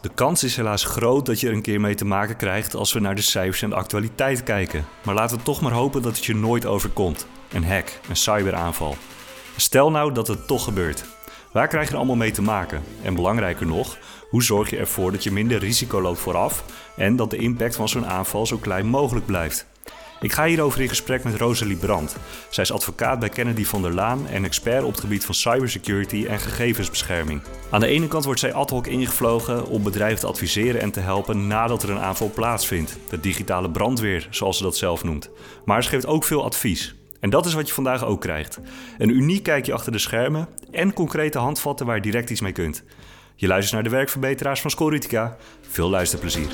De kans is helaas groot dat je er een keer mee te maken krijgt als we naar de cijfers en de actualiteit kijken. Maar laten we toch maar hopen dat het je nooit overkomt. Een hack, een cyberaanval. Stel nou dat het toch gebeurt. Waar krijg je er allemaal mee te maken? En belangrijker nog, hoe zorg je ervoor dat je minder risico loopt vooraf en dat de impact van zo'n aanval zo klein mogelijk blijft? Ik ga hierover in gesprek met Rosalie Brandt. Zij is advocaat bij Kennedy van der Laan en expert op het gebied van cybersecurity en gegevensbescherming. Aan de ene kant wordt zij ad hoc ingevlogen om bedrijven te adviseren en te helpen nadat er een aanval plaatsvindt. De digitale brandweer, zoals ze dat zelf noemt. Maar ze geeft ook veel advies. En dat is wat je vandaag ook krijgt. Een uniek kijkje achter de schermen en concrete handvatten waar je direct iets mee kunt. Je luistert naar de werkverbeteraars van Scoritica. Veel luisterplezier.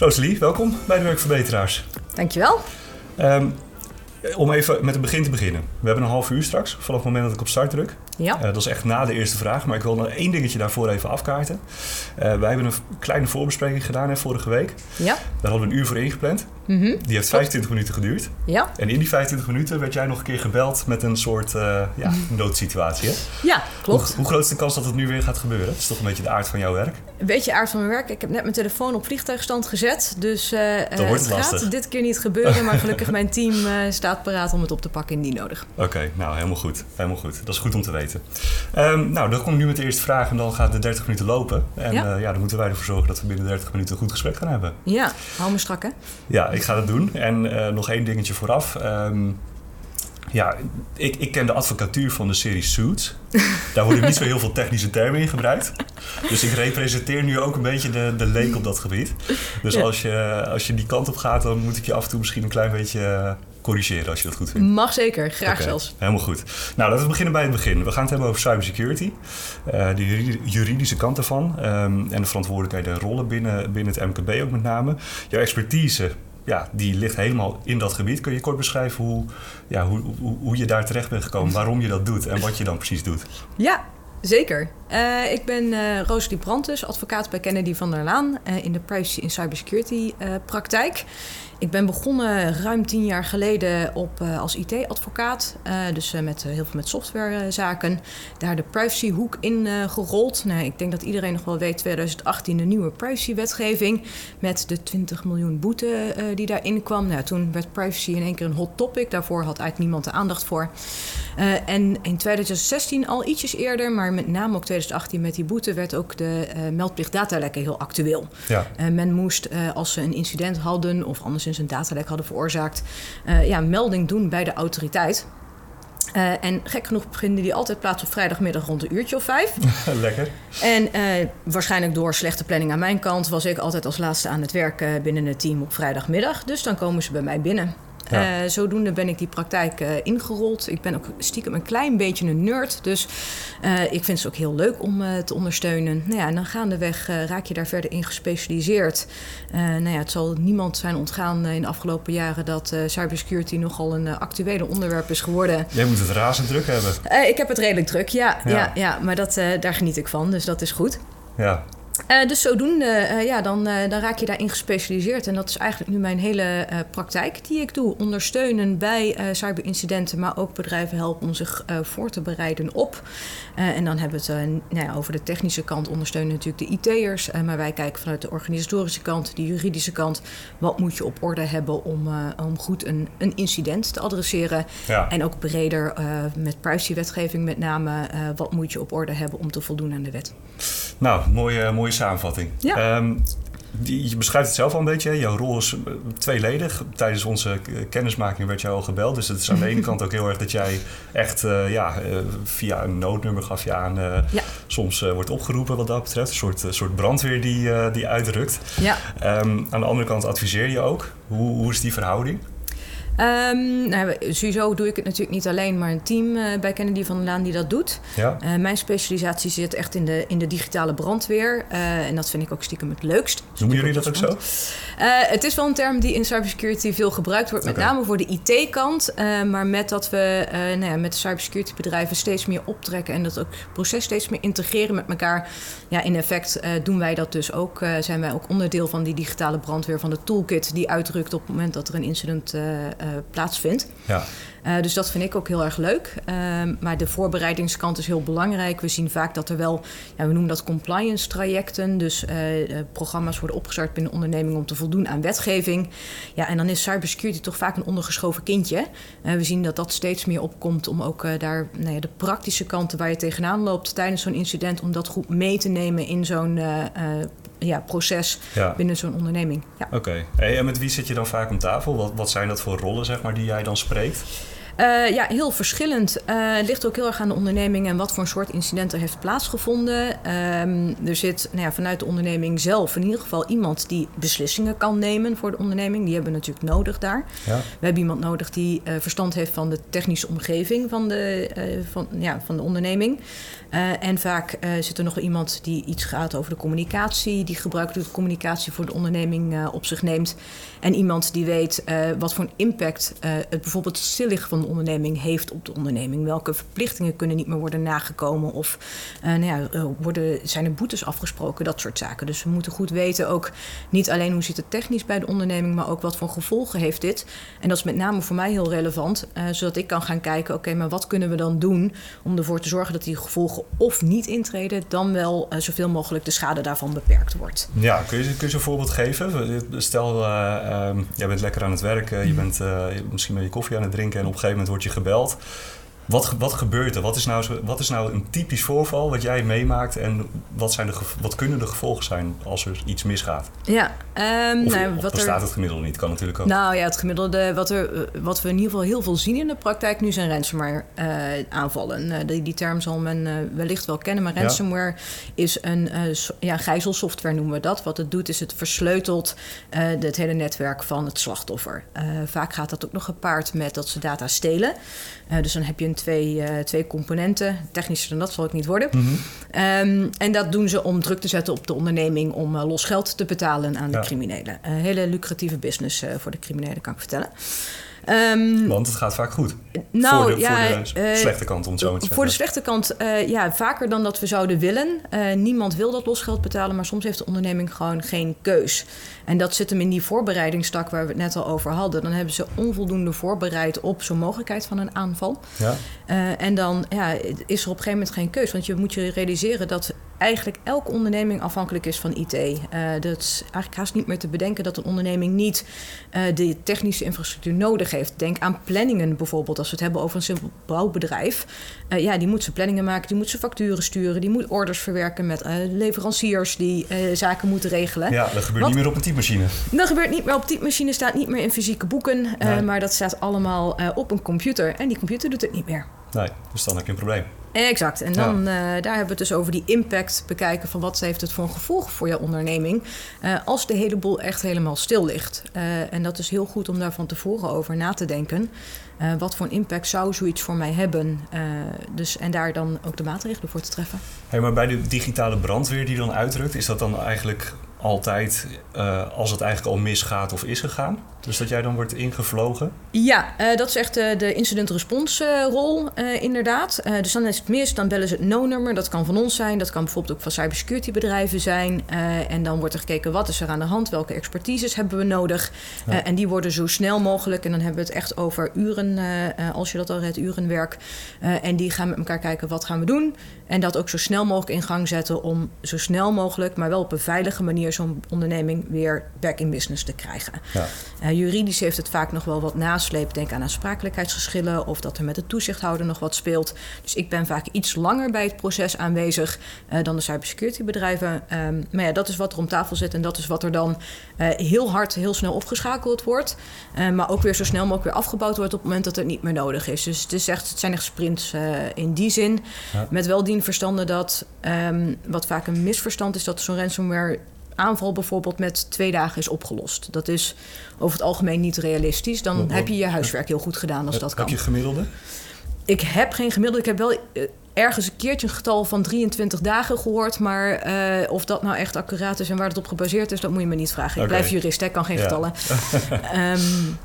Rosalie, welkom bij de Werkverbeteraars. Dankjewel. Um, om even met het begin te beginnen. We hebben een half uur straks, vanaf het moment dat ik op start druk. Ja. Uh, dat is echt na de eerste vraag, maar ik wil nog één dingetje daarvoor even afkaarten. Uh, wij hebben een kleine voorbespreking gedaan hè, vorige week. Ja. Daar hadden we een uur voor ingepland. Mm -hmm. Die heeft 25 minuten geduurd. Ja. En in die 25 minuten werd jij nog een keer gebeld met een soort uh, ja, noodsituatie. Hè? Ja, klopt. Hoe, hoe, groot is de kans dat het nu weer gaat gebeuren? Dat is toch een beetje de aard van jouw werk? Een beetje aard van mijn werk. Ik heb net mijn telefoon op vliegtuigstand gezet. Dus wordt het, lastig. gaat dit keer niet gebeuren. Maar gelukkig mijn team staat paraat om het op te pakken indien nodig. Oké, okay, nou helemaal goed. Helemaal goed. Dat is goed om te weten. Um, nou, dan kom ik nu met de eerste vraag en dan gaat de 30 minuten lopen. En Ja. ja. dan moeten wij ervoor zorgen dat we binnen 30 minuten een goed gesprek gaan hebben. Ja, hou me strak hè. Ja, ik ga dat doen. En uh, nog één dingetje vooraf. Um, ja, ik, ik ken de advocatuur van de serie Suits. Daar worden niet zo heel veel technische termen in gebruikt. Dus ik representeer nu ook een beetje de, de leek op dat gebied. Dus Ja. als, je, als je die kant op gaat, dan moet ik je af en toe misschien een klein beetje eh, corrigeren als je dat goed vindt. Mag zeker, graag zelfs. Helemaal goed. Nou, laten we beginnen bij het begin. We gaan het hebben over cybersecurity. eh de juri- juridische kant ervan. ehm, en de verantwoordelijkheden en rollen binnen, binnen het MKB ook met name. Jouw expertise, ja, die ligt helemaal in dat gebied. Kun je kort beschrijven hoe, ja, hoe, hoe, hoe je daar terecht bent gekomen, waarom je dat doet en wat je dan precies doet? Ja, zeker. Eh, ik ben eh Rosalie advocaat bij Kennedy van der Laan eh, in de privacy en cybersecurity praktijk. Ik ben begonnen ruim tien jaar geleden op, als IT-advocaat. dus met, heel veel met softwarezaken. Daar de privacyhoek in gerold. Nou, ik denk dat iedereen nog wel weet, 2018 de nieuwe privacywetgeving. Met de 20 miljoen boete die daarin kwam. Nou, toen werd privacy in één keer een hot topic. Daarvoor had eigenlijk niemand de aandacht voor. En in 2016 al ietsjes eerder, maar met name ook 2018 met die boete... werd ook de eh, meldplicht datalekken heel actueel. Ja, Eh, men moest, eh, als ze een incident hadden of anderszins een datalek hadden veroorzaakt, ja, melding doen bij de autoriteit. En gek genoeg beginnen die altijd plaats op vrijdagmiddag rond een uurtje of vijf. lekker. En waarschijnlijk door slechte planning aan mijn kant was ik altijd als laatste aan het werk binnen het team op vrijdagmiddag. Dus dan komen ze bij mij binnen. Ja. Eh, zodoende ben ik die praktijk eh, ingerold. Ik ben ook stiekem een klein beetje een nerd. Dus eh, ik vind het ook heel leuk om te ondersteunen. Nou ja, en dan gaandeweg raak je daar verder in gespecialiseerd. Nou ja, het zal niemand zijn ontgaan in de afgelopen jaren dat cybersecurity nogal een actuele onderwerp is geworden. Jij moet het razend druk hebben. Ik heb het redelijk druk, ja. Ja. ja. ja, maar dat, daar geniet ik van, dus dat is goed. Ja, Uh, dus zodoende, uh, ja, dan, uh, dan raak je daarin gespecialiseerd. En dat is eigenlijk nu mijn hele praktijk die ik doe. Ondersteunen bij cyberincidenten, maar ook bedrijven helpen om zich voor te bereiden op. en dan hebben we het nou ja, over de technische kant ondersteunen natuurlijk de IT'ers. maar wij kijken vanuit de organisatorische kant, de juridische kant. Wat moet je op orde hebben om, om goed een, een incident te adresseren? ja. En ook breder met privacywetgeving met name. wat moet je op orde hebben om te voldoen aan de wet? Nou, mooie, mooie samenvatting. Ja. Um, die, je beschrijft het zelf al een beetje. Jouw rol is eh, tweeledig. Tijdens onze kennismaking werd jou al gebeld. Dus het is aan de ene kant ook heel erg dat jij echt uh, ja, uh, via een noodnummer gaf je aan. Uh, ja. Soms wordt opgeroepen wat dat betreft. Een soort, soort brandweer die, die uitrukt. Ja. Um, aan de andere kant adviseer je ook. Hoe, hoe is die verhouding? Um, nou, sowieso doe ik het natuurlijk niet alleen, maar een team uh, bij Kennedy van der Laan die dat doet. Ja. Uh, mijn specialisatie zit echt in de, in de digitale brandweer. Uh, en dat vind ik ook stiekem het leukst. Noemen jullie dat ook zo? het is wel een term die in cybersecurity veel gebruikt wordt, met okay. name voor de IT-kant. maar met dat we nou ja, met cybersecurity bedrijven steeds meer optrekken en dat ook het proces steeds meer integreren met elkaar. Ja, in effect doen wij dat dus ook. zijn wij ook onderdeel van die digitale brandweer, van de toolkit die uitrukt op het moment dat er een incident plaatsvindt. Ja. Uh, dus dat vind ik ook heel erg leuk. Uh, maar de voorbereidingskant is heel belangrijk. We zien vaak dat er wel, ja, we noemen dat compliance trajecten. Dus uh, programma's worden opgestart binnen ondernemingen om te voldoen aan wetgeving. Ja, en dan is cybersecurity toch vaak een ondergeschoven kindje. we zien dat dat steeds meer opkomt om ook daar nou ja, de praktische kanten waar je tegenaan loopt tijdens zo'n incident, om dat goed mee te nemen in zo'n ja, proces ja. binnen zo'n onderneming. Ja. Oké. Hey, en met wie zit je dan vaak om tafel? Wat, wat zijn dat voor rollen zeg maar, die jij dan spreekt? Uh, ja, heel verschillend. Uh, het ligt ook heel erg aan de onderneming en wat voor een soort incident er heeft plaatsgevonden. Um, er zit nou ja, vanuit de onderneming zelf in ieder geval iemand die beslissingen kan nemen voor de onderneming. Die hebben we natuurlijk nodig daar. Ja. We hebben iemand nodig die uh, verstand heeft van de technische omgeving van de, van, ja, van de onderneming. en vaak zit er nog iemand die iets gaat over de communicatie, die gebruikelijke communicatie voor de onderneming op zich neemt. En iemand die weet wat voor een impact het bijvoorbeeld stilliggen van de onderneming heeft op de onderneming. Welke verplichtingen kunnen niet meer worden nagekomen? Of uh, nou ja, eh, worden, zijn er boetes afgesproken? Dat soort zaken. Dus we moeten goed weten ook niet alleen hoe zit het technisch bij de onderneming, maar ook wat voor gevolgen heeft dit. En dat is met name voor mij heel relevant, uh, zodat ik kan gaan kijken, oké, maar wat kunnen we dan doen om ervoor te zorgen dat die gevolgen of niet intreden, dan wel uh, zoveel mogelijk de schade daarvan beperkt wordt. Ja, kun je, kun je een voorbeeld geven? Stel, uh, jij bent lekker aan het werken, je bent misschien met je koffie aan het drinken en op een gegeven moment word je gebeld. Wat, wat gebeurt er? Wat is, nou, wat is nou een typisch voorval wat jij meemaakt en wat, zijn de, wat kunnen de gevolgen zijn als er iets misgaat? Ja, um, of, nou, wat bestaat er, het gemiddelde niet? Kan natuurlijk ook. Nou ja, het gemiddelde, wat, er, wat we in ieder geval heel veel zien in de praktijk nu zijn ransomware uh, aanvallen. Uh, die, die term zal men uh, wellicht wel kennen, maar ransomware is een ja, gijzelsoftware noemen we dat. Wat het doet is het versleutelt het hele netwerk van het slachtoffer. vaak gaat dat ook nog gepaard met dat ze data stelen. dus dan heb je een twee, uh, twee componenten. Technischer dan dat zal ik niet worden. Mm -hmm. um, en dat doen ze om druk te zetten op de onderneming om uh, los geld te betalen aan ja. de criminelen. Een hele lucratieve business voor de criminelen, kan ik vertellen. Um, Want het gaat vaak goed. Nou, voor de, ja, voor de slechte kant, om het zo te zeggen. Voor de slechte kant, uh, ja, vaker dan dat we zouden willen. Uh, niemand wil dat losgeld betalen, maar soms heeft de onderneming gewoon geen keus. En dat zit hem in die voorbereidingstak waar we het net al over hadden. Dan hebben ze onvoldoende voorbereid op zo'n mogelijkheid van een aanval. Ja. Uh, en dan ja, is er op een gegeven moment geen keus. Want je moet je realiseren dat eigenlijk elke onderneming afhankelijk is van IT. Uh, dat is eigenlijk haast niet meer te bedenken dat een onderneming niet uh, de technische infrastructuur nodig heeft. Denk aan planningen bijvoorbeeld. Als we het hebben over een simpel bouwbedrijf. Uh, ja, die moet ze planningen maken, die moet ze facturen sturen, die moet orders verwerken met leveranciers die zaken moeten regelen. Ja, dat gebeurt niet meer op een typemachine. Dat gebeurt niet meer op een typemachine, staat niet meer in fysieke boeken. Nee. Maar dat staat allemaal op een computer. En die computer doet het niet meer. Nee, dus dan heb je een probleem. Exact. En dan, ja. uh, daar hebben we het dus over die impact bekijken van wat heeft het voor een gevolg voor je onderneming uh, als de hele boel echt helemaal stil ligt. Uh, en dat is heel goed om daar van tevoren over na te denken. wat voor een impact zou zoiets voor mij hebben? dus, en daar dan ook de maatregelen voor te treffen. Hey, maar bij de digitale brandweer die dan uitrukt, is dat dan eigenlijk altijd uh, als het eigenlijk al misgaat of is gegaan? Dus dat jij dan wordt ingevlogen? Ja, uh, dat is echt uh, de incident response rol, inderdaad. dus dan is het mis, dan bellen ze het no-nummer. Dat kan van ons zijn, dat kan bijvoorbeeld ook van cybersecurity bedrijven zijn. en dan wordt er gekeken wat is er aan de hand, welke expertises hebben we nodig. Ja. en die worden zo snel mogelijk, en dan hebben we het echt over uren, als je dat al redt, urenwerk. en die gaan met elkaar kijken wat gaan we doen. En dat ook zo snel mogelijk in gang zetten om zo snel mogelijk, maar wel op een veilige manier zo'n onderneming weer back in business te krijgen. Ja. Uh, juridisch heeft het vaak nog wel wat nasleep. Denk aan aansprakelijkheidsgeschillen of dat er met de toezichthouder nog wat speelt. Dus ik ben vaak iets langer bij het proces aanwezig uh, dan de cybersecurity bedrijven. Um, maar ja, dat is wat er om tafel zit en dat is wat er dan uh, heel hard, heel snel opgeschakeld wordt. maar ook weer zo snel mogelijk weer afgebouwd wordt op het moment dat het niet meer nodig is. Dus het, is echt, het zijn echt sprints in die zin. Ja. Met wel dien verstande dat, um, wat vaak een misverstand is, dat zo'n ransomware aanval bijvoorbeeld met twee dagen is opgelost. Dat is over het algemeen niet realistisch. Dan heb je je huiswerk heel goed gedaan als dat kan. Heb je gemiddelde? Ik heb geen gemiddelde. Ik heb wel uh, ergens een keertje een getal van 23 dagen gehoord. Maar uh, of dat nou echt accuraat is en waar het op gebaseerd is, dat moet je me niet vragen. Ik blijf jurist, ik kan geen ja. getallen. um,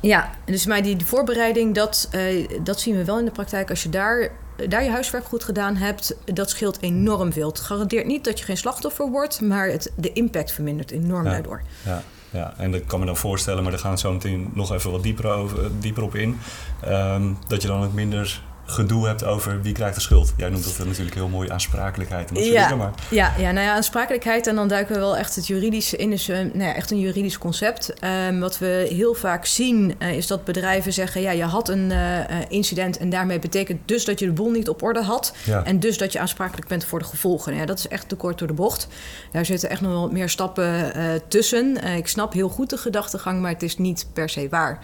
ja, dus maar die, die voorbereiding, dat, uh, dat zien we wel in de praktijk. Als je daar daar je huiswerk goed gedaan hebt, dat scheelt enorm veel. Het garandeert niet dat je geen slachtoffer wordt, maar het, de impact vermindert enorm ja. daardoor. Ja. Ja, en dat kan me dan voorstellen, maar daar gaan we zo meteen nog even wat dieper, over, dieper op in. Ehm, dat je dan ook minder gedoe hebt over wie krijgt de schuld. Jij noemt dat natuurlijk heel mooi aansprakelijkheid en dat ja, maar... Ja, ja, nou ja, aansprakelijkheid en dan duiken we wel echt het juridische in. is nou ja, echt een juridisch concept. Um, wat we heel vaak zien uh, is dat bedrijven zeggen... ja, je had een uh, incident en daarmee betekent dus dat je de boel niet op orde had... Ja. en dus dat je aansprakelijk bent voor de gevolgen. Ja, dat is echt te kort door de bocht. Daar zitten echt nog wel meer stappen uh, tussen. ik snap heel goed de gedachtegang, maar het is niet per se waar.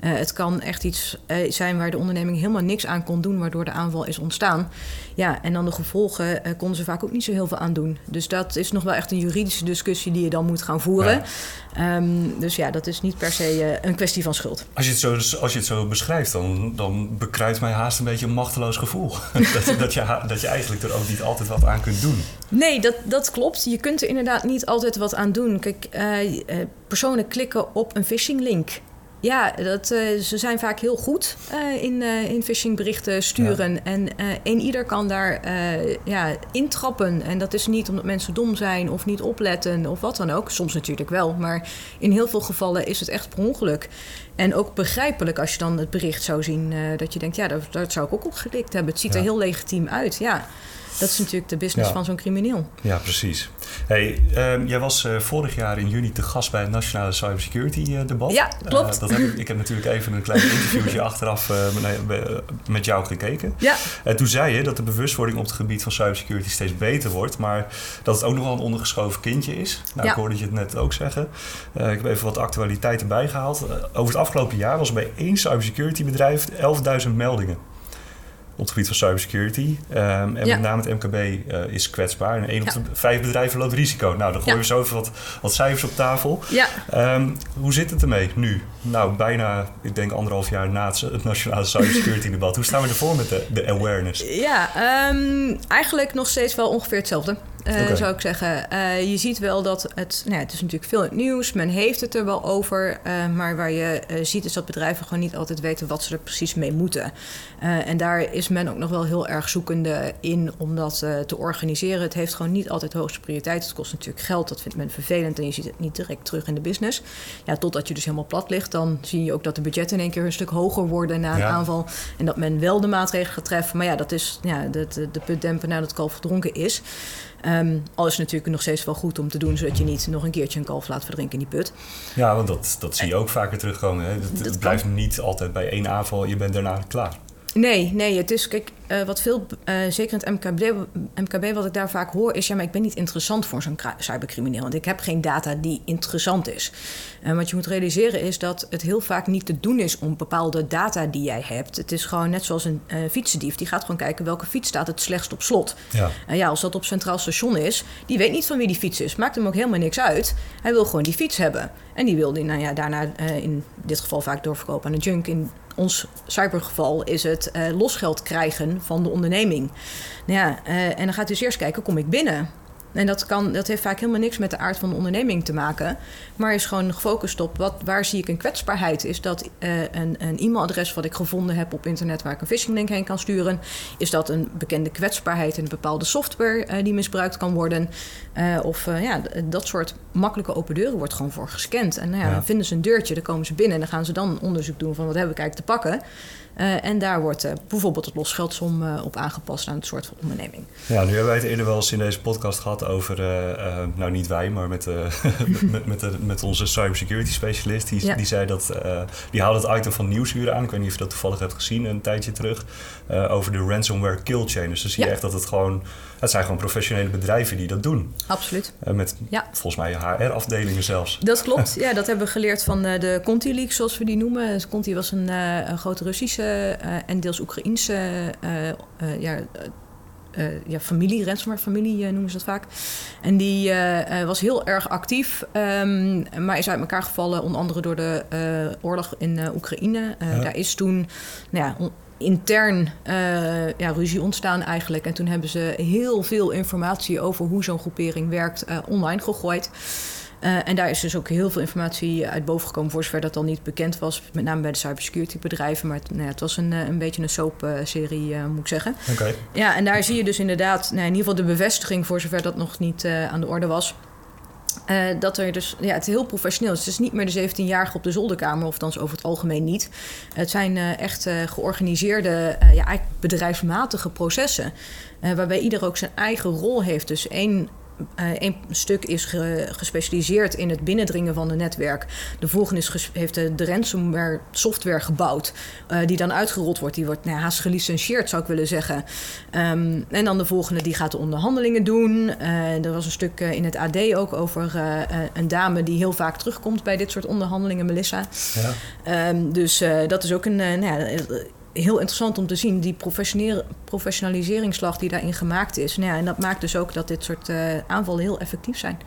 Het kan echt iets zijn waar de onderneming helemaal niks aan kon doen, waardoor de aanval is ontstaan. Ja, en dan de gevolgen uh, konden ze vaak ook niet zo heel veel aan doen. Dus dat is nog wel echt een juridische discussie die je dan moet gaan voeren. Ja. Um, dus ja, dat is niet per se een kwestie van schuld. Als je het zo, als je het zo beschrijft, dan, dan mij haast een beetje een machteloos gevoel. dat, dat, je, dat je eigenlijk er ook niet altijd wat aan kunt doen. Nee, dat, dat klopt. Je kunt er inderdaad niet altijd wat aan doen. Kijk, personen klikken op een phishing link. Ja, dat, uh, ze zijn vaak heel goed uh, in, uh, in phishingberichten sturen. Ja. En een ieder kan daar ja, intrappen. En dat is niet omdat mensen dom zijn of niet opletten of wat dan ook. Soms natuurlijk wel, maar in heel veel gevallen is het echt per ongeluk. En ook begrijpelijk als je dan het bericht zou zien dat je denkt... ja, dat, dat zou ik ook op geklikt hebben. Het ziet ja. er heel legitiem uit, ja. Dat is natuurlijk de business ja. van zo'n crimineel. Ja, precies. Hey, um, jij was uh, vorig jaar in juni te gast bij het Nationale Cybersecurity uh, debat. Ja, klopt. Uh, dat heb ik, ik heb natuurlijk even een klein interviewtje achteraf met jou gekeken. Ja. En toen zei je dat de bewustwording op het gebied van cybersecurity steeds beter wordt, maar dat het ook nog wel een ondergeschoven kindje is. Nou, ja. ik hoorde je het net ook zeggen. ik heb even wat actualiteit erbij gehaald. over het afgelopen jaar was er bij één cybersecurity bedrijf 11.000 meldingen op het gebied van cybersecurity. Um, en ja. met name het MKB uh, is kwetsbaar. En één op de vijf bedrijven loopt risico. Nou, dan gooien we zo even wat, wat cijfers op tafel. Ja. Um, hoe zit het ermee nu? Nou, bijna, ik denk anderhalf jaar na het, het nationale cybersecurity debat. Hoe staan we ervoor met de, de awareness? Ja, um, eigenlijk nog steeds wel ongeveer hetzelfde. Uh, okay. zou ik zeggen. Uh, je ziet wel dat het, nou ja, het is natuurlijk veel in het nieuws. Men heeft het er wel over. Uh, maar waar je ziet is dat bedrijven gewoon niet altijd weten wat ze er precies mee moeten. en daar is men ook nog wel heel erg zoekende in om dat te organiseren. Het heeft gewoon niet altijd de hoogste prioriteit. Het kost natuurlijk geld, dat vindt men vervelend. En je ziet het niet direct terug in de business. Ja, totdat je dus helemaal plat ligt, dan zie je ook dat de budgetten in één keer een stuk hoger worden na een ja. aanval. En dat men wel de maatregelen gaat treffen. Maar ja, dat is ja, de, de, de put dempen nadat het kalf verdronken is. Um, al is het natuurlijk nog steeds wel goed om te doen, zodat je niet nog een keertje een kalf laat verdrinken in die put. Ja, want dat, dat zie je ook vaker terugkomen. Hè? Het, het blijft niet altijd bij één aanval, je bent daarna klaar. Nee, nee, het is, kijk, uh, wat veel, uh, zeker in het MKB, MKB, wat ik daar vaak hoor, is ja, maar ik ben niet interessant voor zo'n cybercrimineel, want ik heb geen data die interessant is. En wat je moet realiseren is dat het heel vaak niet te doen is om bepaalde data die jij hebt. Het is gewoon net zoals een uh, fietsendief, die gaat gewoon kijken welke fiets staat het slechtst op slot. Ja. En ja, als dat op Centraal Station is, die weet niet van wie die fiets is, maakt hem ook helemaal niks uit. Hij wil gewoon die fiets hebben. En die wil die, nou ja, daarna in dit geval vaak doorverkopen aan een junk. In ons cybergeval is het uh, losgeld krijgen van de onderneming. Nou ja, uh, en dan gaat u dus eerst kijken, kom ik binnen? En dat, kan, dat heeft vaak helemaal niks met de aard van de onderneming te maken. Maar is gewoon gefocust op wat, waar zie ik een kwetsbaarheid. Is dat uh, een, een e-mailadres wat ik gevonden heb op internet waar ik een phishing link heen kan sturen? Is dat een bekende kwetsbaarheid in een bepaalde software uh, die misbruikt kan worden? Uh, of ja, dat soort makkelijke open deuren wordt gewoon voor gescand. En nou ja, ja. dan vinden ze een deurtje, dan komen ze binnen en dan gaan ze dan onderzoek doen van wat heb ik eigenlijk te pakken. Uh, en daar wordt uh, bijvoorbeeld het losgeldsom uh, op aangepast aan het soort van onderneming. Ja, nu hebben wij het eerder wel eens in deze podcast gehad over, nou niet wij, maar met, met, met, de, met, onze cybersecurity specialist. Die, ja. die zei dat, die haalde het item van Nieuwsuur aan. Ik weet niet of je dat toevallig hebt gezien een tijdje terug. over de ransomware kill chain. Dus dan zie je ja. echt dat het gewoon, het zijn gewoon professionele bedrijven die dat doen. Absoluut. met ja. volgens mij HR-afdelingen zelfs. Dat klopt, ja, dat hebben we geleerd van de Conti Leaks, zoals we die noemen. Dus Conti was een, een grote Russische en deels Oekraïense uh, ja, ja, familie, ransomware-familie noemen ze dat vaak. En die was heel erg actief, um, maar is uit elkaar gevallen, onder andere door de oorlog in Oekraïne. Ja. Daar is toen, nou ja, intern ja, ruzie ontstaan eigenlijk. En toen hebben ze heel veel informatie over hoe zo'n groepering werkt online gegooid. Uh, en daar is dus ook heel veel informatie uit boven gekomen, voor zover dat al niet bekend was. Met name bij de cybersecurity bedrijven. Maar het, nou ja, het was een, een beetje een soap-serie, uh, moet ik zeggen. Okay. Ja, en daar zie je dus inderdaad, nou, in ieder geval de bevestiging, voor zover dat nog niet uh, aan de orde was. Uh, dat er dus, ja, het is heel professioneel. Dus het is niet meer de 17-jarige op de zolderkamer, of dan over het algemeen niet. Het zijn uh, echt uh, georganiseerde, ja, eigenlijk bedrijfsmatige processen. waarbij ieder ook zijn eigen rol heeft. Dus één Eén uh, stuk is ge, gespecialiseerd in het binnendringen van een netwerk. De volgende is heeft de, de ransomware software gebouwd, uh, die dan uitgerold wordt. Die wordt nou, haast gelicentieerd, zou ik willen zeggen. Um, en dan de volgende die gaat de onderhandelingen doen. Uh, er was een stuk in het AD ook over een dame die heel vaak terugkomt bij dit soort onderhandelingen, Melissa. Ja. Um, dus dat is ook een. nou heel interessant om te zien, die professionaliseringsslag die daarin gemaakt is. Nou ja, en dat maakt dus ook dat dit soort uh, aanvallen heel effectief zijn.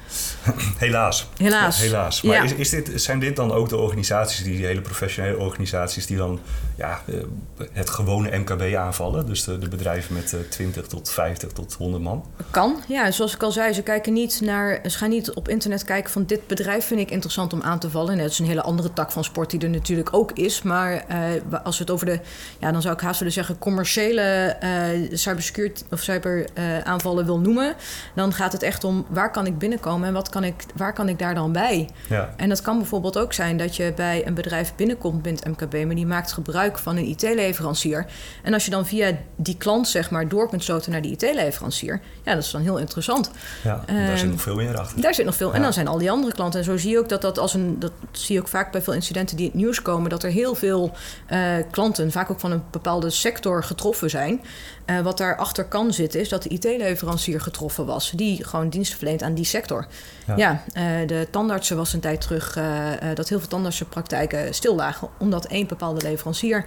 Helaas. Helaas. Ja, helaas. Maar ja. is, is dit, zijn dit dan ook de organisaties, die, die hele professionele organisaties, die dan ja, uh, het gewone MKB aanvallen? Dus de, de bedrijven met uh, 20 tot 50 tot 100 man? Kan, ja. Zoals ik al zei, ze kijken niet naar, ze gaan niet op internet kijken van dit bedrijf vind ik interessant om aan te vallen. En dat is een hele andere tak van sport die er natuurlijk ook is. Maar uh, als we het over de ja, dan zou ik haast willen zeggen, commerciële uh, cybersecurity of cyberaanvallen uh, wil noemen, dan gaat het echt om waar kan ik binnenkomen en wat kan ik, waar kan ik daar dan bij? Ja. En dat kan bijvoorbeeld ook zijn dat je bij een bedrijf binnenkomt binnen MKB, maar die maakt gebruik van een IT-leverancier. En als je dan via die klant zeg maar door kunt stoten naar die IT-leverancier, ja, dat is dan heel interessant. Ja, daar zit ehm, nog veel meer achter. Daar zit nog veel. Ja. En dan zijn al die andere klanten. En zo zie je ook dat dat als een, dat zie je ook vaak bij veel incidenten die in het nieuws komen, dat er heel veel uh, klanten, vaak ook van een bepaalde sector getroffen zijn. Uh, wat daarachter kan zitten, is dat de IT-leverancier getroffen was, die gewoon dienst verleent aan die sector. Ja, ja uh, de tandartsen was een tijd terug uh, dat heel veel tandartsenpraktijken stil lagen, omdat één bepaalde leverancier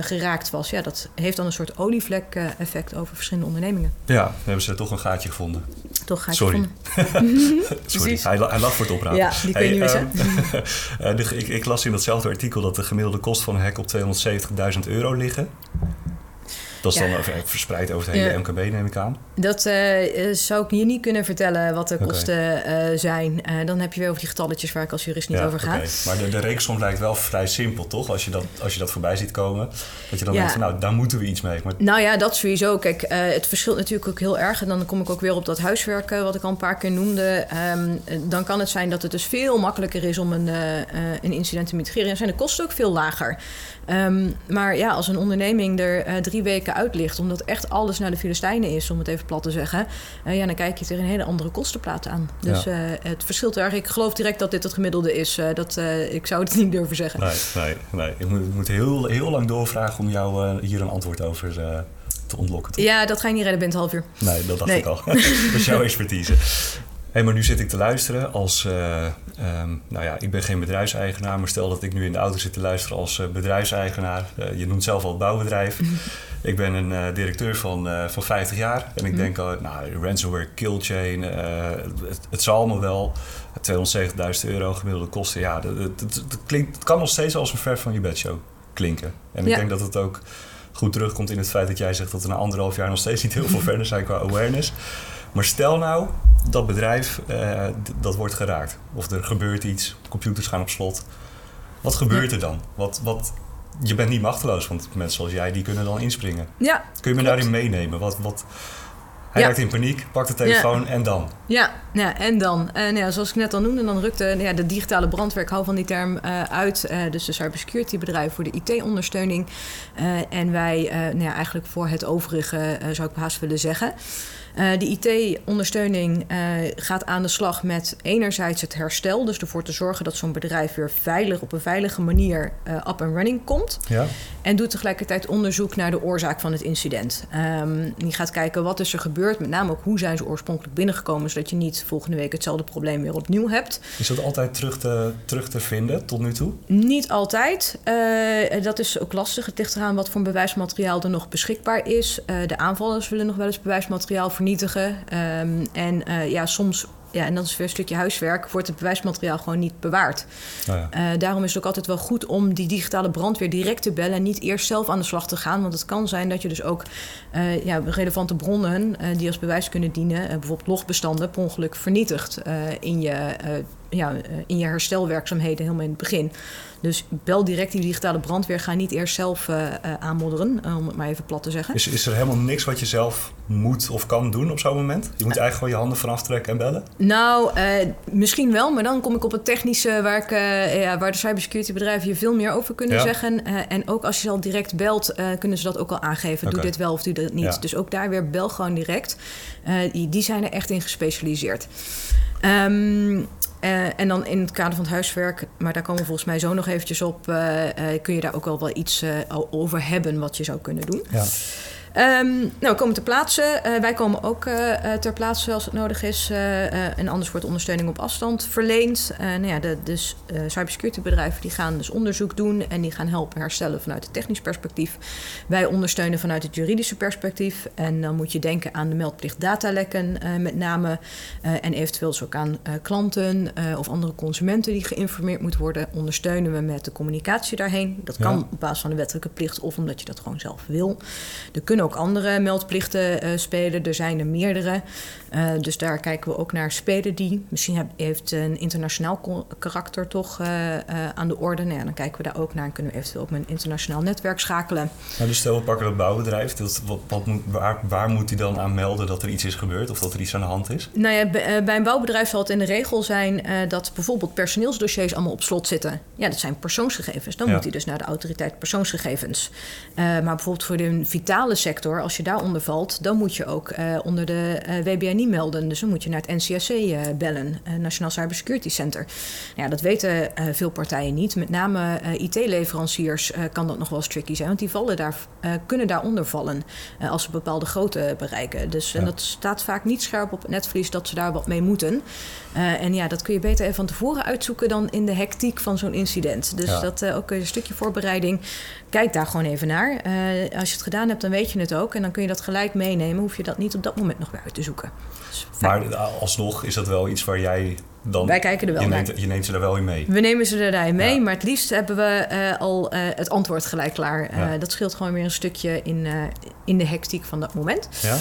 geraakt was. Ja, dat heeft dan een soort olievlek-effect over verschillende ondernemingen. Ja, hebben ze toch een gaatje gevonden. Toch gaatje Sorry. gevonden. Sorry, hij, hij lag voor het oprapen. Ja, die kun je hey, niet missen. Um, ik, ik las in datzelfde artikel dat de gemiddelde kost van een hack op 270.000 euro liggen. Dat is ja. dan verspreid over het hele ja. MKB, neem ik aan. Dat uh, zou ik je niet kunnen vertellen wat de kosten uh, zijn. Uh, dan heb je weer over die getalletjes waar ik als jurist niet ja, over ga. Okay. Maar de, de rekensom lijkt wel vrij simpel, toch? Als je dat, als je dat voorbij ziet komen. Dat je dan denkt van, nou, daar moeten we iets mee. Maar... Nou ja, dat sowieso. Kijk, het verschilt natuurlijk ook heel erg. En dan kom ik ook weer op dat huiswerk wat ik al een paar keer noemde. Um, dan kan het zijn dat het dus veel makkelijker is om een, een incident te mitigeren. En zijn de kosten ook veel lager. Um, maar ja, als een onderneming er drie weken uit ligt... omdat echt alles naar de Filistijnen is, om het even plat te zeggen... Uh, ja, dan kijk je tegen een hele andere kostenplaat aan. Dus ja. uh, het verschilt erg. Ik geloof direct dat dit het gemiddelde is. Uh, dat, ik zou het niet durven zeggen. Nee, nee, nee. Ik moet, ik moet heel, heel lang doorvragen om jou hier een antwoord over te ontlokken. Toch? Ja, dat ga je niet redden binnen het half uur. Nee, dat dacht nee. ik al. dat is jouw expertise. Hey, maar nu zit ik te luisteren als... Uh, um, nou ja, ik ben geen bedrijfseigenaar... maar stel dat ik nu in de auto zit te luisteren als uh, bedrijfseigenaar. Uh, je noemt zelf al het bouwbedrijf. ik ben een directeur van, van 50 jaar. En ik denk, nou, ransomware, killchain... Het, het, zal allemaal wel. 270.000 euro gemiddelde kosten. Ja, het, het, het, klinkt, kan nog steeds als een ver van je bedshow klinken. En ik ja. denk dat het ook goed terugkomt in het feit dat jij zegt... dat er na anderhalf jaar nog steeds niet heel veel verder zijn qua awareness... Maar stel nou, dat bedrijf, uh, dat wordt geraakt. Of er gebeurt iets, computers gaan op slot. Wat gebeurt er dan? Wat, wat, je bent niet machteloos, want mensen zoals jij, die kunnen dan inspringen. Ja, Kun je me daarin meenemen? Wat, wat, hij ja. raakt in paniek, pakt de telefoon ja. en dan? Ja, ja en dan. En ja, zoals ik net al noemde, dan rukt de, ja, de digitale brandweer, ik hou van die term, uh, uit. Uh, dus de cybersecurity bedrijf voor de IT-ondersteuning. Uh, en wij, nou ja, eigenlijk voor het overige, zou ik haast willen zeggen. Uh, de IT-ondersteuning uh, gaat aan de slag met enerzijds het herstel, dus ervoor te zorgen dat zo'n bedrijf weer veilig op een veilige manier uh, up and running komt. Ja. En doet tegelijkertijd onderzoek naar de oorzaak van het incident. Um, die gaat kijken wat is er gebeurd, met name ook hoe zijn ze oorspronkelijk binnengekomen, zodat je niet volgende week hetzelfde probleem weer opnieuw hebt. Is dat altijd terug te, terug te vinden tot nu toe? Niet altijd. dat is ook lastig. Het ligt eraan wat voor bewijsmateriaal er nog beschikbaar is. de aanvallers willen nog wel eens bewijsmateriaal vernietigen. Um, en uh, ja, soms, ja, en dat is weer een stukje huiswerk, wordt het bewijsmateriaal gewoon niet bewaard. Oh ja. uh, daarom is het ook altijd wel goed om die digitale brandweer direct te bellen en niet eerst zelf aan de slag te gaan. Want het kan zijn dat je dus ook uh, ja, relevante bronnen die als bewijs kunnen dienen, bijvoorbeeld logbestanden, per ongeluk vernietigt in je ja, in je herstelwerkzaamheden helemaal in het begin. Dus bel direct die digitale brandweer. Ga niet eerst zelf uh, uh, aanmodderen, om het maar even plat te zeggen. Is, is er helemaal niks wat je zelf moet of kan doen op zo'n moment? Je moet eigenlijk gewoon je handen vanaf trekken en bellen? Nou, uh, misschien wel, maar dan kom ik op het technische waar, ik, uh, ja, waar de cybersecurity bedrijven je veel meer over kunnen ja. zeggen. En ook als je al direct belt, kunnen ze dat ook al aangeven. Okay. Doe dit wel of doe dit niet. Ja. Dus ook daar weer bel gewoon direct. Die, die, zijn er echt in gespecialiseerd. Um, uh, en dan in het kader van het huiswerk, maar daar komen we volgens mij zo nog eventjes op, uh, uh, kun je daar ook wel wel iets over hebben wat je zou kunnen doen. Ja. Um, nou, we komen ter plaatse. Uh, wij komen ook uh, ter plaatse als het nodig is. Uh, en anders wordt ondersteuning op afstand verleend. nou ja, de dus, cybersecurity bedrijven die gaan dus onderzoek doen en die gaan helpen herstellen vanuit het technisch perspectief. Wij ondersteunen vanuit het juridische perspectief. En dan moet je denken aan de meldplicht datalekken met name. en eventueel dus ook aan klanten of andere consumenten die geïnformeerd moeten worden. Ondersteunen we met de communicatie daarheen. Dat kan ja. op basis van de wettelijke plicht of omdat je dat gewoon zelf wil. Er kunnen ook andere meldplichten uh, spelen. Er zijn er meerdere. Uh, dus daar kijken we ook naar. Spelen die? Misschien heb, heeft een internationaal karakter toch uh, aan de orde. Nou ja, dan kijken we daar ook naar en kunnen we eventueel met een internationaal netwerk schakelen. Nou, dus stel we pakken dat bouwbedrijf. Dat, wat, wat moet, waar, waar moet hij dan aan melden dat er iets is gebeurd of dat er iets aan de hand is? Nou ja, bij een bouwbedrijf zal het in de regel zijn dat bijvoorbeeld personeelsdossiers allemaal op slot zitten. Ja, dat zijn persoonsgegevens. Dan ja. moet hij dus naar de autoriteit persoonsgegevens. maar bijvoorbeeld voor de vitale sector, als je daaronder valt, dan moet je ook uh, onder de uh, WBN niet melden. Dus dan moet je naar het NCSC uh, bellen, Nationaal Cybersecurity Center. Ja, dat weten veel partijen niet. Met name IT-leveranciers kan dat nog wel eens tricky zijn, want die vallen daar, kunnen daaronder vallen als ze bepaalde grootte bereiken. Dus ja. en dat staat vaak niet scherp op het netvlies dat ze daar wat mee moeten. en ja, dat kun je beter even van tevoren uitzoeken dan in de hectiek van zo'n incident. Dus ja. dat ook een stukje voorbereiding. Kijk daar gewoon even naar. als je het gedaan hebt, dan weet je het ook. En dan kun je dat gelijk meenemen. Hoef je dat niet op dat moment nog weer uit te zoeken. Dus maar alsnog is dat wel iets waar jij dan... Wij kijken er wel je naar. Neemt, je neemt ze er wel in mee. We nemen ze erin mee. Ja. Maar het liefst hebben we uh, al uh, het antwoord gelijk klaar. Uh, ja. Dat scheelt gewoon weer een stukje in, in de hectiek van dat moment. Ja.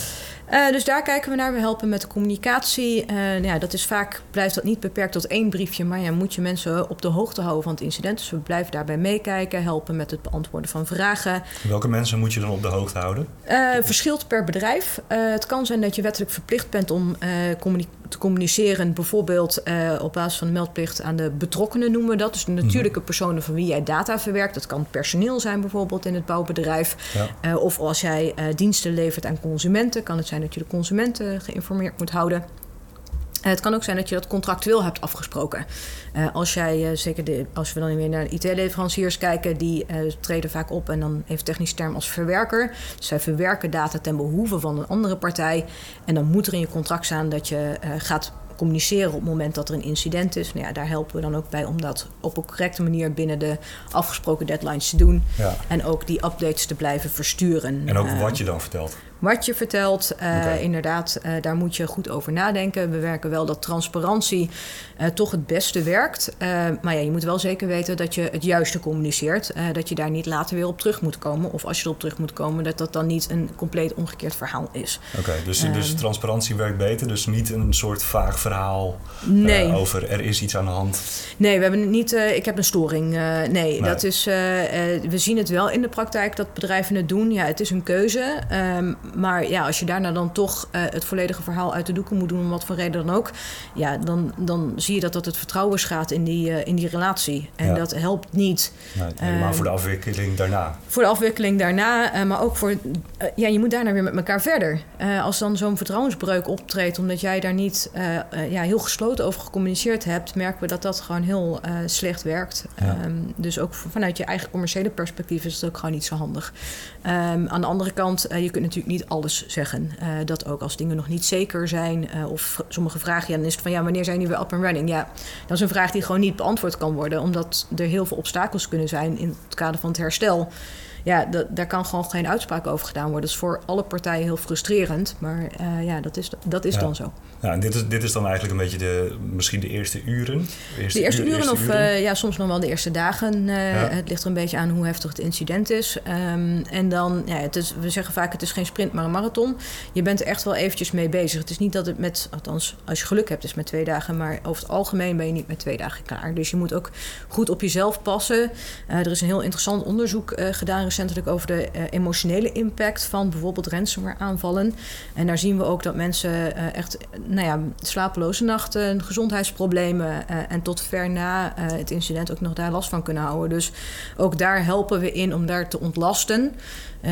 Uh, dus daar kijken we naar. We helpen met de communicatie. Uh, ja, dat is vaak, blijft dat niet beperkt tot één briefje, maar ja, moet je mensen op de hoogte houden van het incident. Dus we blijven daarbij meekijken, helpen met het beantwoorden van vragen. Welke mensen moet je dan op de hoogte houden? Uh, verschilt per bedrijf. het kan zijn dat je wettelijk verplicht bent om communi te communiceren, bijvoorbeeld op basis van de meldplicht aan de betrokkenen noemen we dat. Dus de natuurlijke personen van wie jij data verwerkt. Dat kan personeel zijn bijvoorbeeld in het bouwbedrijf. Ja. of als jij diensten levert aan consumenten, kan het zijn dat je de consumenten geïnformeerd moet houden. Het kan ook zijn dat je dat contractueel hebt afgesproken. Uh, als jij, uh, zeker de, als we dan weer naar IT-leveranciers kijken, die uh, treden vaak op en dan heeft technisch term als verwerker. Dus zij verwerken data ten behoeve van een andere partij. En dan moet er in je contract staan dat je gaat communiceren op het moment dat er een incident is. Nou ja, daar helpen we dan ook bij om dat op een correcte manier binnen de afgesproken deadlines te doen. Ja. En ook die updates te blijven versturen. En ook wat je dan vertelt wat je vertelt. Uh, okay. Inderdaad, uh, daar moet je goed over nadenken. We werken wel dat transparantie uh, toch het beste werkt. maar ja, je moet wel zeker weten dat je het juiste communiceert. dat je daar niet later weer op terug moet komen. Of als je erop terug moet komen, dat dat dan niet een compleet omgekeerd verhaal is. Oké, okay, dus, dus transparantie werkt beter. Dus niet een soort vaag verhaal nee. over er is iets aan de hand. Nee, we hebben niet. ik heb een storing. Nee, nee, dat is. we zien het wel in de praktijk dat bedrijven het doen. Ja, het is een keuze. Um, maar ja, als je daarna dan toch uh, het volledige verhaal uit de doeken moet doen, om wat voor reden dan ook, ja, dan, dan zie je dat dat het vertrouwen schaadt in die, uh, in die relatie. En ja. dat helpt niet. Nee, helemaal uh, voor de afwikkeling daarna. Voor de afwikkeling daarna, maar ook voor, ja, je moet daarna weer met elkaar verder. als dan zo'n vertrouwensbreuk optreedt, omdat jij daar niet ja, heel gesloten over gecommuniceerd hebt, merken we dat dat gewoon heel slecht werkt. Ja. Um, dus ook vanuit je eigen commerciële perspectief is het ook gewoon niet zo handig. Um, aan de andere kant, je kunt natuurlijk niet niet alles zeggen. Uh, dat ook als dingen nog niet zeker zijn. Uh, of sommige vragen, ja, dan is het van ja, wanneer zijn die weer up and running? Ja, dat is een vraag die gewoon niet beantwoord kan worden, omdat er heel veel obstakels kunnen zijn in het kader van het herstel. Ja, daar kan gewoon geen uitspraak over gedaan worden. Dat is voor alle partijen heel frustrerend, maar uh, ja, dat is, dat is ja. dan zo. Ja, en dit is, dit is dan eigenlijk een beetje de, misschien de eerste uren? De eerste, de eerste uren, of uren? Uh, ja, soms nog wel de eerste dagen. Uh, ja. Het ligt er een beetje aan hoe heftig het incident is. Um, en dan, ja, het is, we zeggen vaak het is geen sprint, maar een marathon. Je bent er echt wel eventjes mee bezig. Het is niet dat het met, althans als je geluk hebt, is met twee dagen. Maar over het algemeen ben je niet met twee dagen klaar. Dus je moet ook goed op jezelf passen. Er is een heel interessant onderzoek gedaan recentelijk over de emotionele impact van bijvoorbeeld ransomware aanvallen. En daar zien we ook dat mensen echt nou ja, slapeloze nachten, gezondheidsproblemen en tot ver na het incident ook nog daar last van kunnen houden. Dus ook daar helpen we in om daar te ontlasten.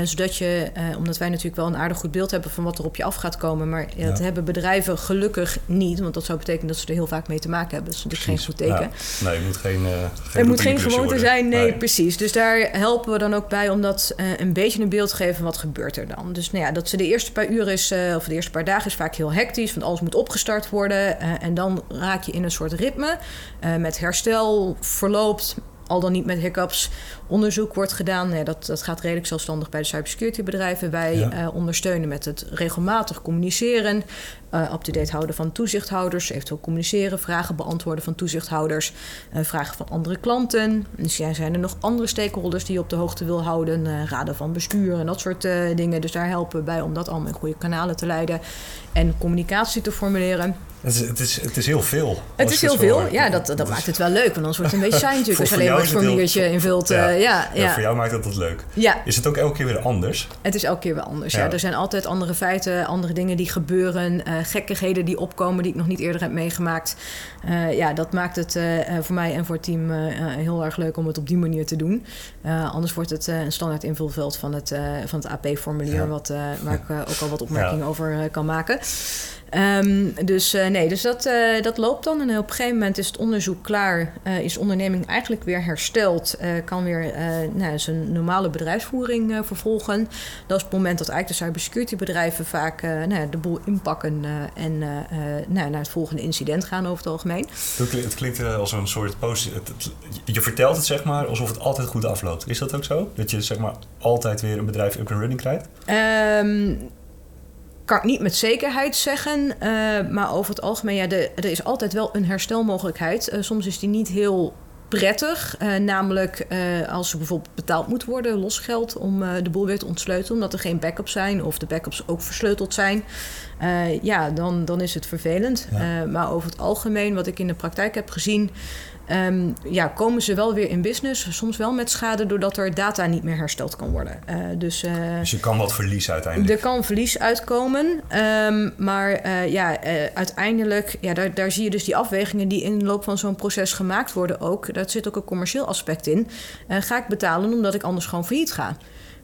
Zodat je, omdat wij natuurlijk wel een aardig goed beeld hebben van wat er op je af gaat komen. Maar ja, dat hebben bedrijven gelukkig niet. Want dat zou betekenen dat ze er heel vaak mee te maken hebben. Dat is natuurlijk geen goed teken. Ja. Nee, je moet geen. Geen er moet geen gewoonte zijn. Nee, precies. Dus daar helpen we dan ook bij om dat een beetje een beeld te geven van wat gebeurt er dan. Dus nou ja, dat ze de eerste paar uur is, of de eerste paar dagen is vaak heel hectisch. Want alles moet opgestart worden. en dan raak je in een soort ritme. met herstel verloopt al dan niet met hiccups. Onderzoek wordt gedaan. Ja, dat, dat gaat redelijk zelfstandig bij de cybersecurity bedrijven. Wij uh, ondersteunen met het regelmatig communiceren. Uh, up-to-date houden van toezichthouders. Eventueel communiceren, vragen beantwoorden van toezichthouders. Uh, vragen van andere klanten. Dus ja, zijn er nog andere stakeholders die je op de hoogte wil houden. raden van bestuur en dat soort dingen. Dus daar helpen we bij om dat allemaal in goede kanalen te leiden. En communicatie te formuleren. Het is, het is, het is heel veel. Het is heel veel, ja. Dat, dat, maakt het wel leuk. Want anders wordt het een beetje saai natuurlijk. Als je alleen maar het formuliertje invult. Ja. Uh, ja, ja. voor jou maakt dat dat leuk. Ja. Is het ook elke keer weer anders? Het is elke keer weer anders, ja. Er zijn altijd andere feiten, andere dingen die gebeuren. Uh, gekkigheden die opkomen die ik nog niet eerder heb meegemaakt. Uh, ja, dat maakt het voor mij en voor het team heel erg leuk om het op die manier te doen. anders wordt het een standaard invulveld van het, van het AP-formulier... wat waar ik ook al wat opmerkingen over kan maken. Um, dus uh, nee, dus dat, uh, dat loopt dan. En op een gegeven moment is het onderzoek klaar. Uh, is de onderneming eigenlijk weer hersteld. kan weer nou, zijn normale bedrijfsvoering vervolgen. Dat is het moment dat eigenlijk de cybersecurity bedrijven vaak nou, de boel inpakken. en nou, naar het volgende incident gaan over het algemeen. Het klinkt als een soort post. Je vertelt het zeg maar alsof het altijd goed afloopt. Is dat ook zo? Dat je zeg maar altijd weer een bedrijf up and running krijgt? Um, kan ik niet met zekerheid zeggen. Uh, maar over het algemeen, ja, de, er is altijd wel een herstelmogelijkheid. Uh, soms is die niet heel prettig. Uh, namelijk als er bijvoorbeeld betaald moet worden, losgeld om de boel weer te ontsleutelen, omdat er geen backups zijn of de backups ook versleuteld zijn. ja, dan, dan is het vervelend. Ja. maar over het algemeen, wat ik in de praktijk heb gezien, Um, ja, komen ze wel weer in business. Soms wel met schade doordat er data niet meer hersteld kan worden. Uh, dus, uh, dus je kan wat verlies uiteindelijk. Er kan verlies uitkomen. Um, maar uh, ja, uiteindelijk, ja, daar, daar zie je dus die afwegingen die in de loop van zo'n proces gemaakt worden ook. Daar zit ook een commercieel aspect in. ga ik betalen omdat ik anders gewoon failliet ga?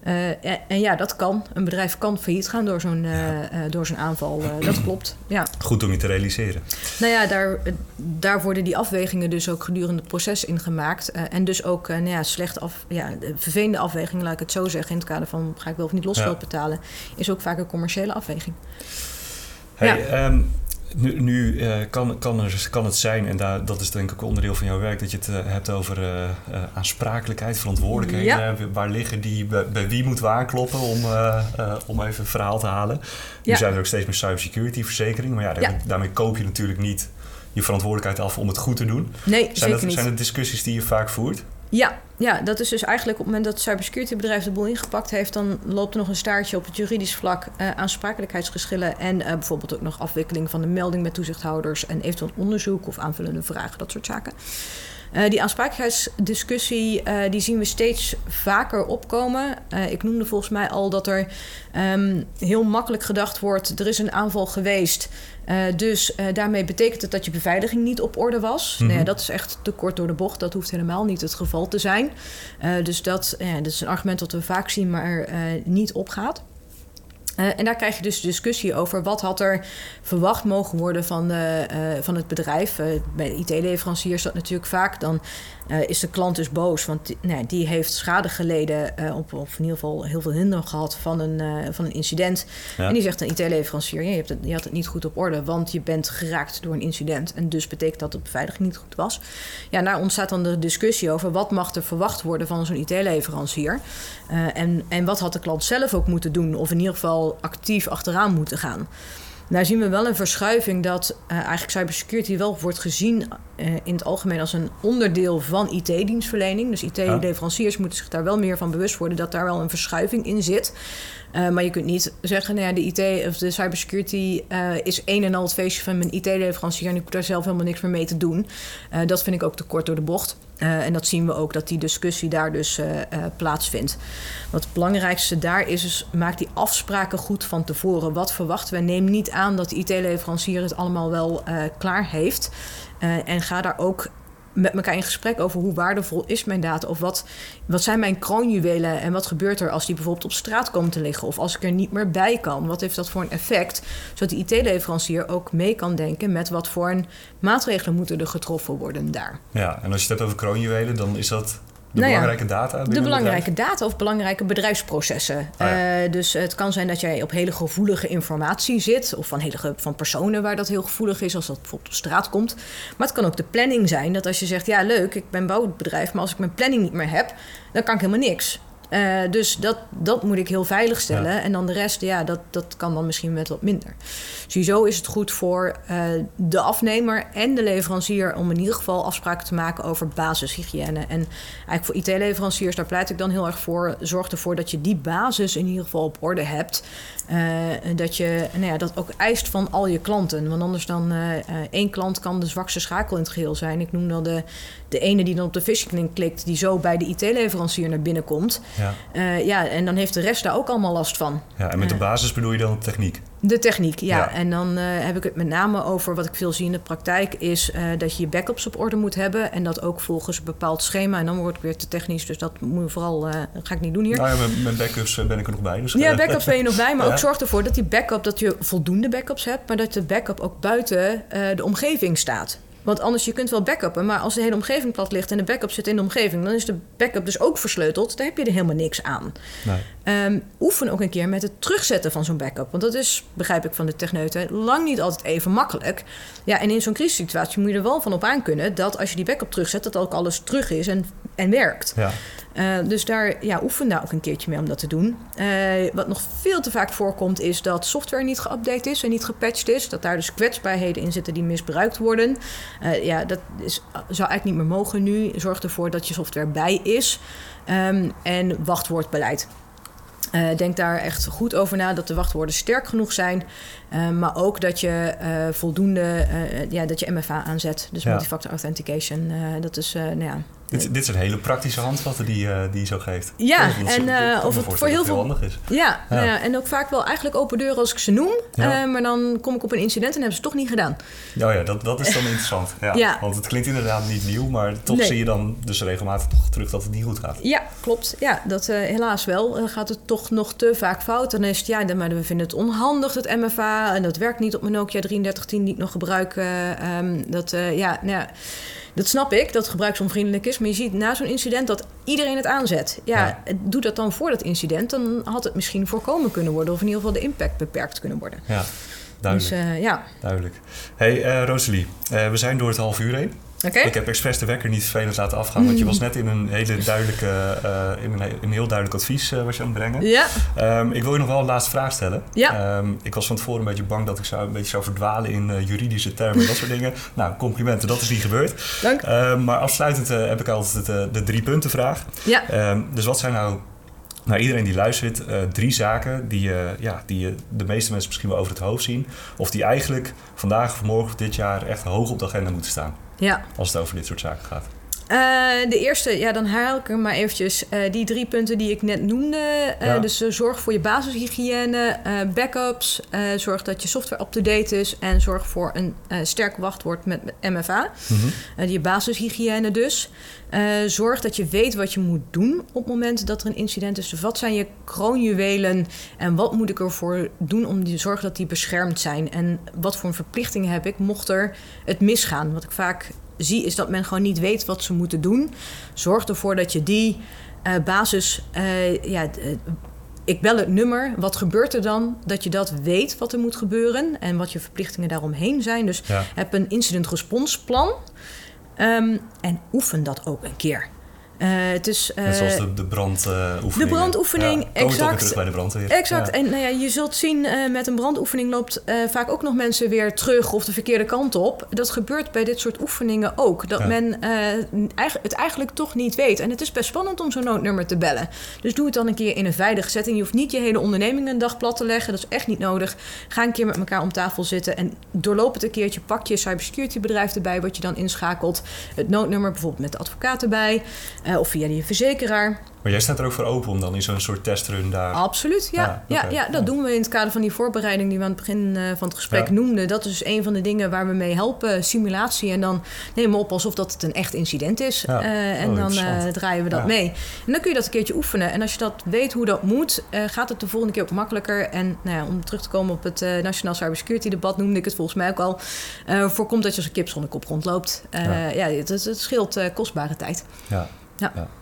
Uh, en, ja, dat kan. Een bedrijf kan failliet gaan door zo'n uh, door zo'n aanval. dat klopt. Ja. Goed om je te realiseren. Nou ja, daar, daar worden die afwegingen dus ook gedurende het proces in gemaakt. en dus ook nou ja, slecht af, ja, vervelende afwegingen, laat ik het zo zeggen, in het kader van ga ik wel of niet losgeld ja. betalen, is ook vaak een commerciële afweging. Hey, ja. Um, nu, nu uh, kan, kan, er, kan het zijn, en daar, dat is denk ik ook onderdeel van jouw werk, dat je het uh, hebt over uh, aansprakelijkheid, verantwoordelijkheden. Ja. Waar liggen die, bij, bij, wie moeten we aankloppen om, om even een verhaal te halen? Nu ja. zijn er ook steeds meer cybersecurity verzekeringen, maar ja, daar, ja. daarmee koop je natuurlijk niet je verantwoordelijkheid af om het goed te doen. Nee, zijn zeker dat, niet. Zijn het discussies die je vaak voert? Ja, ja, dat is dus eigenlijk op het moment dat het cybersecurity-bedrijf de boel ingepakt heeft, dan loopt er nog een staartje op het juridisch vlak uh, aansprakelijkheidsgeschillen en uh, bijvoorbeeld ook nog afwikkeling van de melding met toezichthouders en eventueel onderzoek of aanvullende vragen, dat soort zaken. Uh, die aansprakelijkheidsdiscussie die zien we steeds vaker opkomen. Ik noemde volgens mij al dat er um, heel makkelijk gedacht wordt: er is een aanval geweest. dus daarmee betekent het dat je beveiliging niet op orde was. Mm -hmm. nee, dat is echt te kort door de bocht. Dat hoeft helemaal niet het geval te zijn. Dus dat, dat, is een argument dat we vaak zien, maar niet opgaat. Uh, en daar krijg je dus discussie over wat had er verwacht mogen worden van, van het bedrijf. Uh, bij IT-leveranciers dat natuurlijk vaak. Dan is de klant dus boos, want die, die heeft schade geleden op, of in ieder geval heel veel hinder gehad van een, van een incident. Ja. En die zegt een IT-leverancier, je, hebt het, je had het niet goed op orde, want je bent geraakt door een incident. En dus betekent dat de beveiliging niet goed was. Ja, daar ontstaat dan de discussie over wat mag er verwacht worden van zo'n IT-leverancier. en, en wat had de klant zelf ook moeten doen, of in ieder geval actief achteraan moeten gaan. Daar zien we wel een verschuiving dat uh, eigenlijk cybersecurity wel wordt gezien in het algemeen als een onderdeel van IT-dienstverlening. Dus IT-leveranciers moeten zich daar wel meer van bewust worden dat daar wel een verschuiving in zit. Uh, maar je kunt niet zeggen, nou ja, de IT of de cybersecurity uh, is een en al het feestje van mijn IT-leverancier en ik moet daar zelf helemaal niks meer mee te doen. Dat vind ik ook te kort door de bocht. en dat zien we ook dat die discussie daar dus plaatsvindt. Wat het belangrijkste daar is, is maak die afspraken goed van tevoren. Wat verwachten we? Neem niet aan dat de IT-leverancier het allemaal wel klaar heeft. En ga daar ook met elkaar in gesprek over hoe waardevol is mijn data of wat, wat zijn mijn kroonjuwelen en wat gebeurt er als die bijvoorbeeld op straat komen te liggen of als ik er niet meer bij kan. Wat heeft dat voor een effect? Zodat de IT-leverancier ook mee kan denken met wat voor een maatregelen moeten er getroffen worden daar. Ja, en als je het hebt over kroonjuwelen, dan is dat de nou belangrijke data? De belangrijke data of belangrijke bedrijfsprocessen. Ah, uh, dus het kan zijn dat jij op hele gevoelige informatie zit, of van, hele, van personen waar dat heel gevoelig is, als dat bijvoorbeeld op straat komt. Maar het kan ook de planning zijn, dat als je zegt: ja, leuk, ik ben bouwbedrijf, maar als ik mijn planning niet meer heb, dan kan ik helemaal niks. Uh, dus dat, dat moet ik heel veilig stellen. Ja. En dan de rest, ja, dat, dat kan dan misschien met wat minder. Sowieso is het goed voor uh, de afnemer en de leverancier om in ieder geval afspraken te maken over basishygiëne. En eigenlijk voor IT-leveranciers, daar pleit ik dan heel erg voor. Zorg ervoor dat je die basis in ieder geval op orde hebt. Uh, dat je nou ja, dat ook eist van al je klanten. Want anders dan één klant kan de zwakste schakel in het geheel zijn. Ik noem dan de, de ene die dan op de phishing klikt, die zo bij de IT-leverancier naar binnen komt. Ja. Uh, ja, en dan heeft de rest daar ook allemaal last van. Ja, en met de basis bedoel je dan de techniek? De techniek, ja. En dan uh, heb ik het met name over wat ik veel zie in de praktijk, is uh, dat je je backups op orde moet hebben. En dat ook volgens een bepaald schema. En dan wordt het weer te technisch, dus dat moet je vooral, uh, ga ik niet doen hier. Nou ja, met, met backups ben ik er nog bij. Dus, ja, backups ben je nog bij. Maar ja. ook zorg ervoor dat die backup, dat je voldoende backups hebt, maar dat de backup ook buiten de omgeving staat. Want anders, je kunt wel backuppen, maar als de hele omgeving plat ligt en de backup zit in de omgeving, dan is de backup dus ook versleuteld. Dan heb je er helemaal niks aan. Nee. Um, oefen ook een keer met het terugzetten van zo'n backup. Want dat is, begrijp ik van de techneuten, lang niet altijd even makkelijk. Ja, en in zo'n crisissituatie moet je er wel van op aan kunnen dat als je die backup terugzet, dat ook alles terug is en, en werkt. Ja. Uh, dus daar ja, oefen daar ook een keertje mee om dat te doen. Uh, wat nog veel te vaak voorkomt is dat software niet geüpdate is en niet gepatcht is. Dat daar dus kwetsbaarheden in zitten die misbruikt worden. Uh, ja, dat is, zou eigenlijk niet meer mogen nu. Zorg ervoor dat je software bij is. Um, en wachtwoordbeleid. Uh, denk daar echt goed over na dat de wachtwoorden sterk genoeg zijn. Uh, maar ook dat je uh, voldoende, ja, dat je MFA aanzet. Dus ja. multifactor authentication. dat is, nou ja, dit, dit zijn hele praktische handvatten die, uh, die je zo geeft. Ja, en uh, of het voor heel veel. handig is. Ja, ja. Nou ja, en ook vaak wel eigenlijk open deuren als ik ze noem. Uh, maar dan kom ik op een incident en hebben ze het toch niet gedaan. Nou ja, dat, dat is dan interessant. Ja. Want het klinkt inderdaad niet nieuw, maar toch nee. zie je dan dus regelmatig toch terug dat het niet goed gaat. Ja, klopt. Ja, dat helaas wel. Dan gaat het toch nog te vaak fout. Dan is het ja, maar we vinden het onhandig, het MFA. En dat werkt niet op mijn Nokia 3310 die ik nog gebruik. Um, dat, ja, nou ja. Dat snap ik, dat het gebruiksonvriendelijk is. Maar je ziet na zo'n incident dat iedereen het aanzet. Ja, ja. doe dat dan voor dat incident. Dan had het misschien voorkomen kunnen worden. Of in ieder geval de impact beperkt kunnen worden. Ja, duidelijk. Dus, uh, ja. Duidelijk. hey, uh, Rosalie. Uh, we zijn door het half uur heen. Okay. Ik heb expres de wekker niet vervelend laten afgaan. Want je was net in een hele duidelijke, uh, in een, een, heel duidelijk advies uh, was je aan het brengen. Ja. Um, ik wil je nog wel een laatste vraag stellen. Ja. Um, ik was van tevoren een beetje bang dat ik zou, een beetje zou verdwalen in uh, juridische termen en dat soort dingen. Nou, complimenten, dat is niet gebeurd. Dank. Um, maar afsluitend heb ik altijd de, de drie punten vraag. Ja. dus wat zijn nou naar iedereen die luistert, uh, drie zaken die, uh, ja, die de meeste mensen misschien wel over het hoofd zien. Of die eigenlijk vandaag of morgen of dit jaar echt hoog op de agenda moeten staan. Ja. Als het over dit soort zaken gaat. Uh, de eerste, ja, dan herhaal ik er maar eventjes. Uh, die drie punten die ik net noemde. Uh, ja. Dus zorg voor je basishygiëne, backups. zorg dat je software up-to-date is. En zorg voor een sterk wachtwoord met MFA. Mm -hmm. je basishygiëne dus. zorg dat je weet wat je moet doen op het moment dat er een incident is. Dus wat zijn je kroonjuwelen en wat moet ik ervoor doen om te zorgen dat die beschermd zijn? En wat voor verplichtingen heb ik mocht er het misgaan? Wat ik vaak zie, is dat men gewoon niet weet wat ze moeten doen. Zorg ervoor dat je die uh, basis. Uh, ja, ik bel het nummer. Wat gebeurt er dan? Dat je dat weet wat er moet gebeuren en wat je verplichtingen daaromheen zijn. Dus heb een incident response plan um, en oefen dat ook een keer. Het is, Net zoals de, de brandoefening. de brandoefening, ja, exact. terug bij de brandweer. Exact. Ja. En nou ja, je zult zien, met een brandoefening loopt vaak ook nog mensen weer terug of de verkeerde kant op. Dat gebeurt bij dit soort oefeningen ook. Dat men het eigenlijk toch niet weet. En het is best spannend om zo'n noodnummer te bellen. Dus doe het dan een keer in een veilige setting. Je hoeft niet je hele onderneming een dag plat te leggen. Dat is echt niet nodig. Ga een keer met elkaar om tafel zitten en doorloop het een keertje. Pak je cybersecurity bedrijf erbij, wat je dan inschakelt. Het noodnummer bijvoorbeeld met de advocaat erbij. Uh, of via je verzekeraar. Maar jij staat er ook voor open om dan in zo'n soort testrun daar... Absoluut, ja. ja, okay. ja, ja dat doen we in het kader van die voorbereiding die we aan het begin uh, van het gesprek ja. noemden. Dat is een van de dingen waar we mee helpen, simulatie. En dan nemen we op alsof dat het een echt incident is. Ja. Uh, en oh, dan uh, draaien we dat mee. En dan kun je dat een keertje oefenen. En als je dat weet hoe dat moet, gaat het de volgende keer ook makkelijker. En nou ja, om terug te komen op het Nationaal Cybersecurity debat, noemde ik het volgens mij ook al. voorkomt dat je als een kip zonder kop rondloopt. ja. het, het scheelt kostbare tijd. Ja.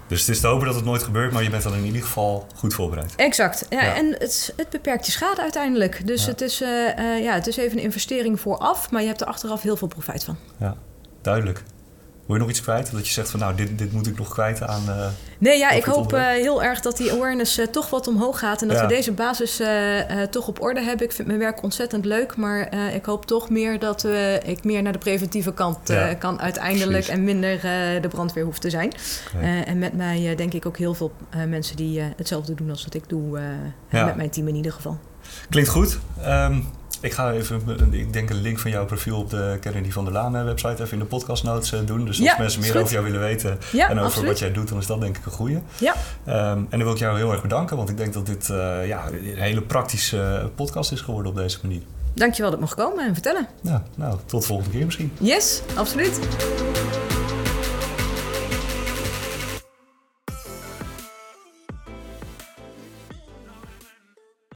Dus het is te hopen dat het nooit gebeurt, maar je bent dan in ieder geval goed voorbereid. Exact. Ja, ja. En het, het, beperkt je schade uiteindelijk. Dus het, is, uh, uh, ja, het is even een investering vooraf, maar je hebt er achteraf heel veel profijt van. Ja, duidelijk. Wil je nog iets kwijt? Dat je zegt van nou, dit, dit moet ik nog kwijt aan. Uh, nee, ja, ik hoop uh, heel erg dat die awareness uh, toch wat omhoog gaat. En dat ja. we deze basis toch op orde hebben. Ik vind mijn werk ontzettend leuk. Maar ik hoop toch meer dat ik meer naar de preventieve kant ja. kan uiteindelijk. Precies. En minder de brandweer hoeft te zijn. Okay. en met mij denk ik ook heel veel mensen die hetzelfde doen als wat ik doe. Met mijn team in ieder geval. Klinkt goed. Um, ik ga even, ik denk een link van jouw profiel op de Kennedy van der Laan website even in de podcast notes doen. Dus als ja, mensen meer goed. over jou willen weten ja, en over absoluut. wat jij doet, dan is dat denk ik een goede. Ja. Um, en dan wil ik jou heel erg bedanken, want ik denk dat dit uh, ja, een hele praktische podcast is geworden op deze manier. Dankjewel dat ik mocht komen en vertellen. Ja, nou, tot de volgende keer misschien. Yes, absoluut.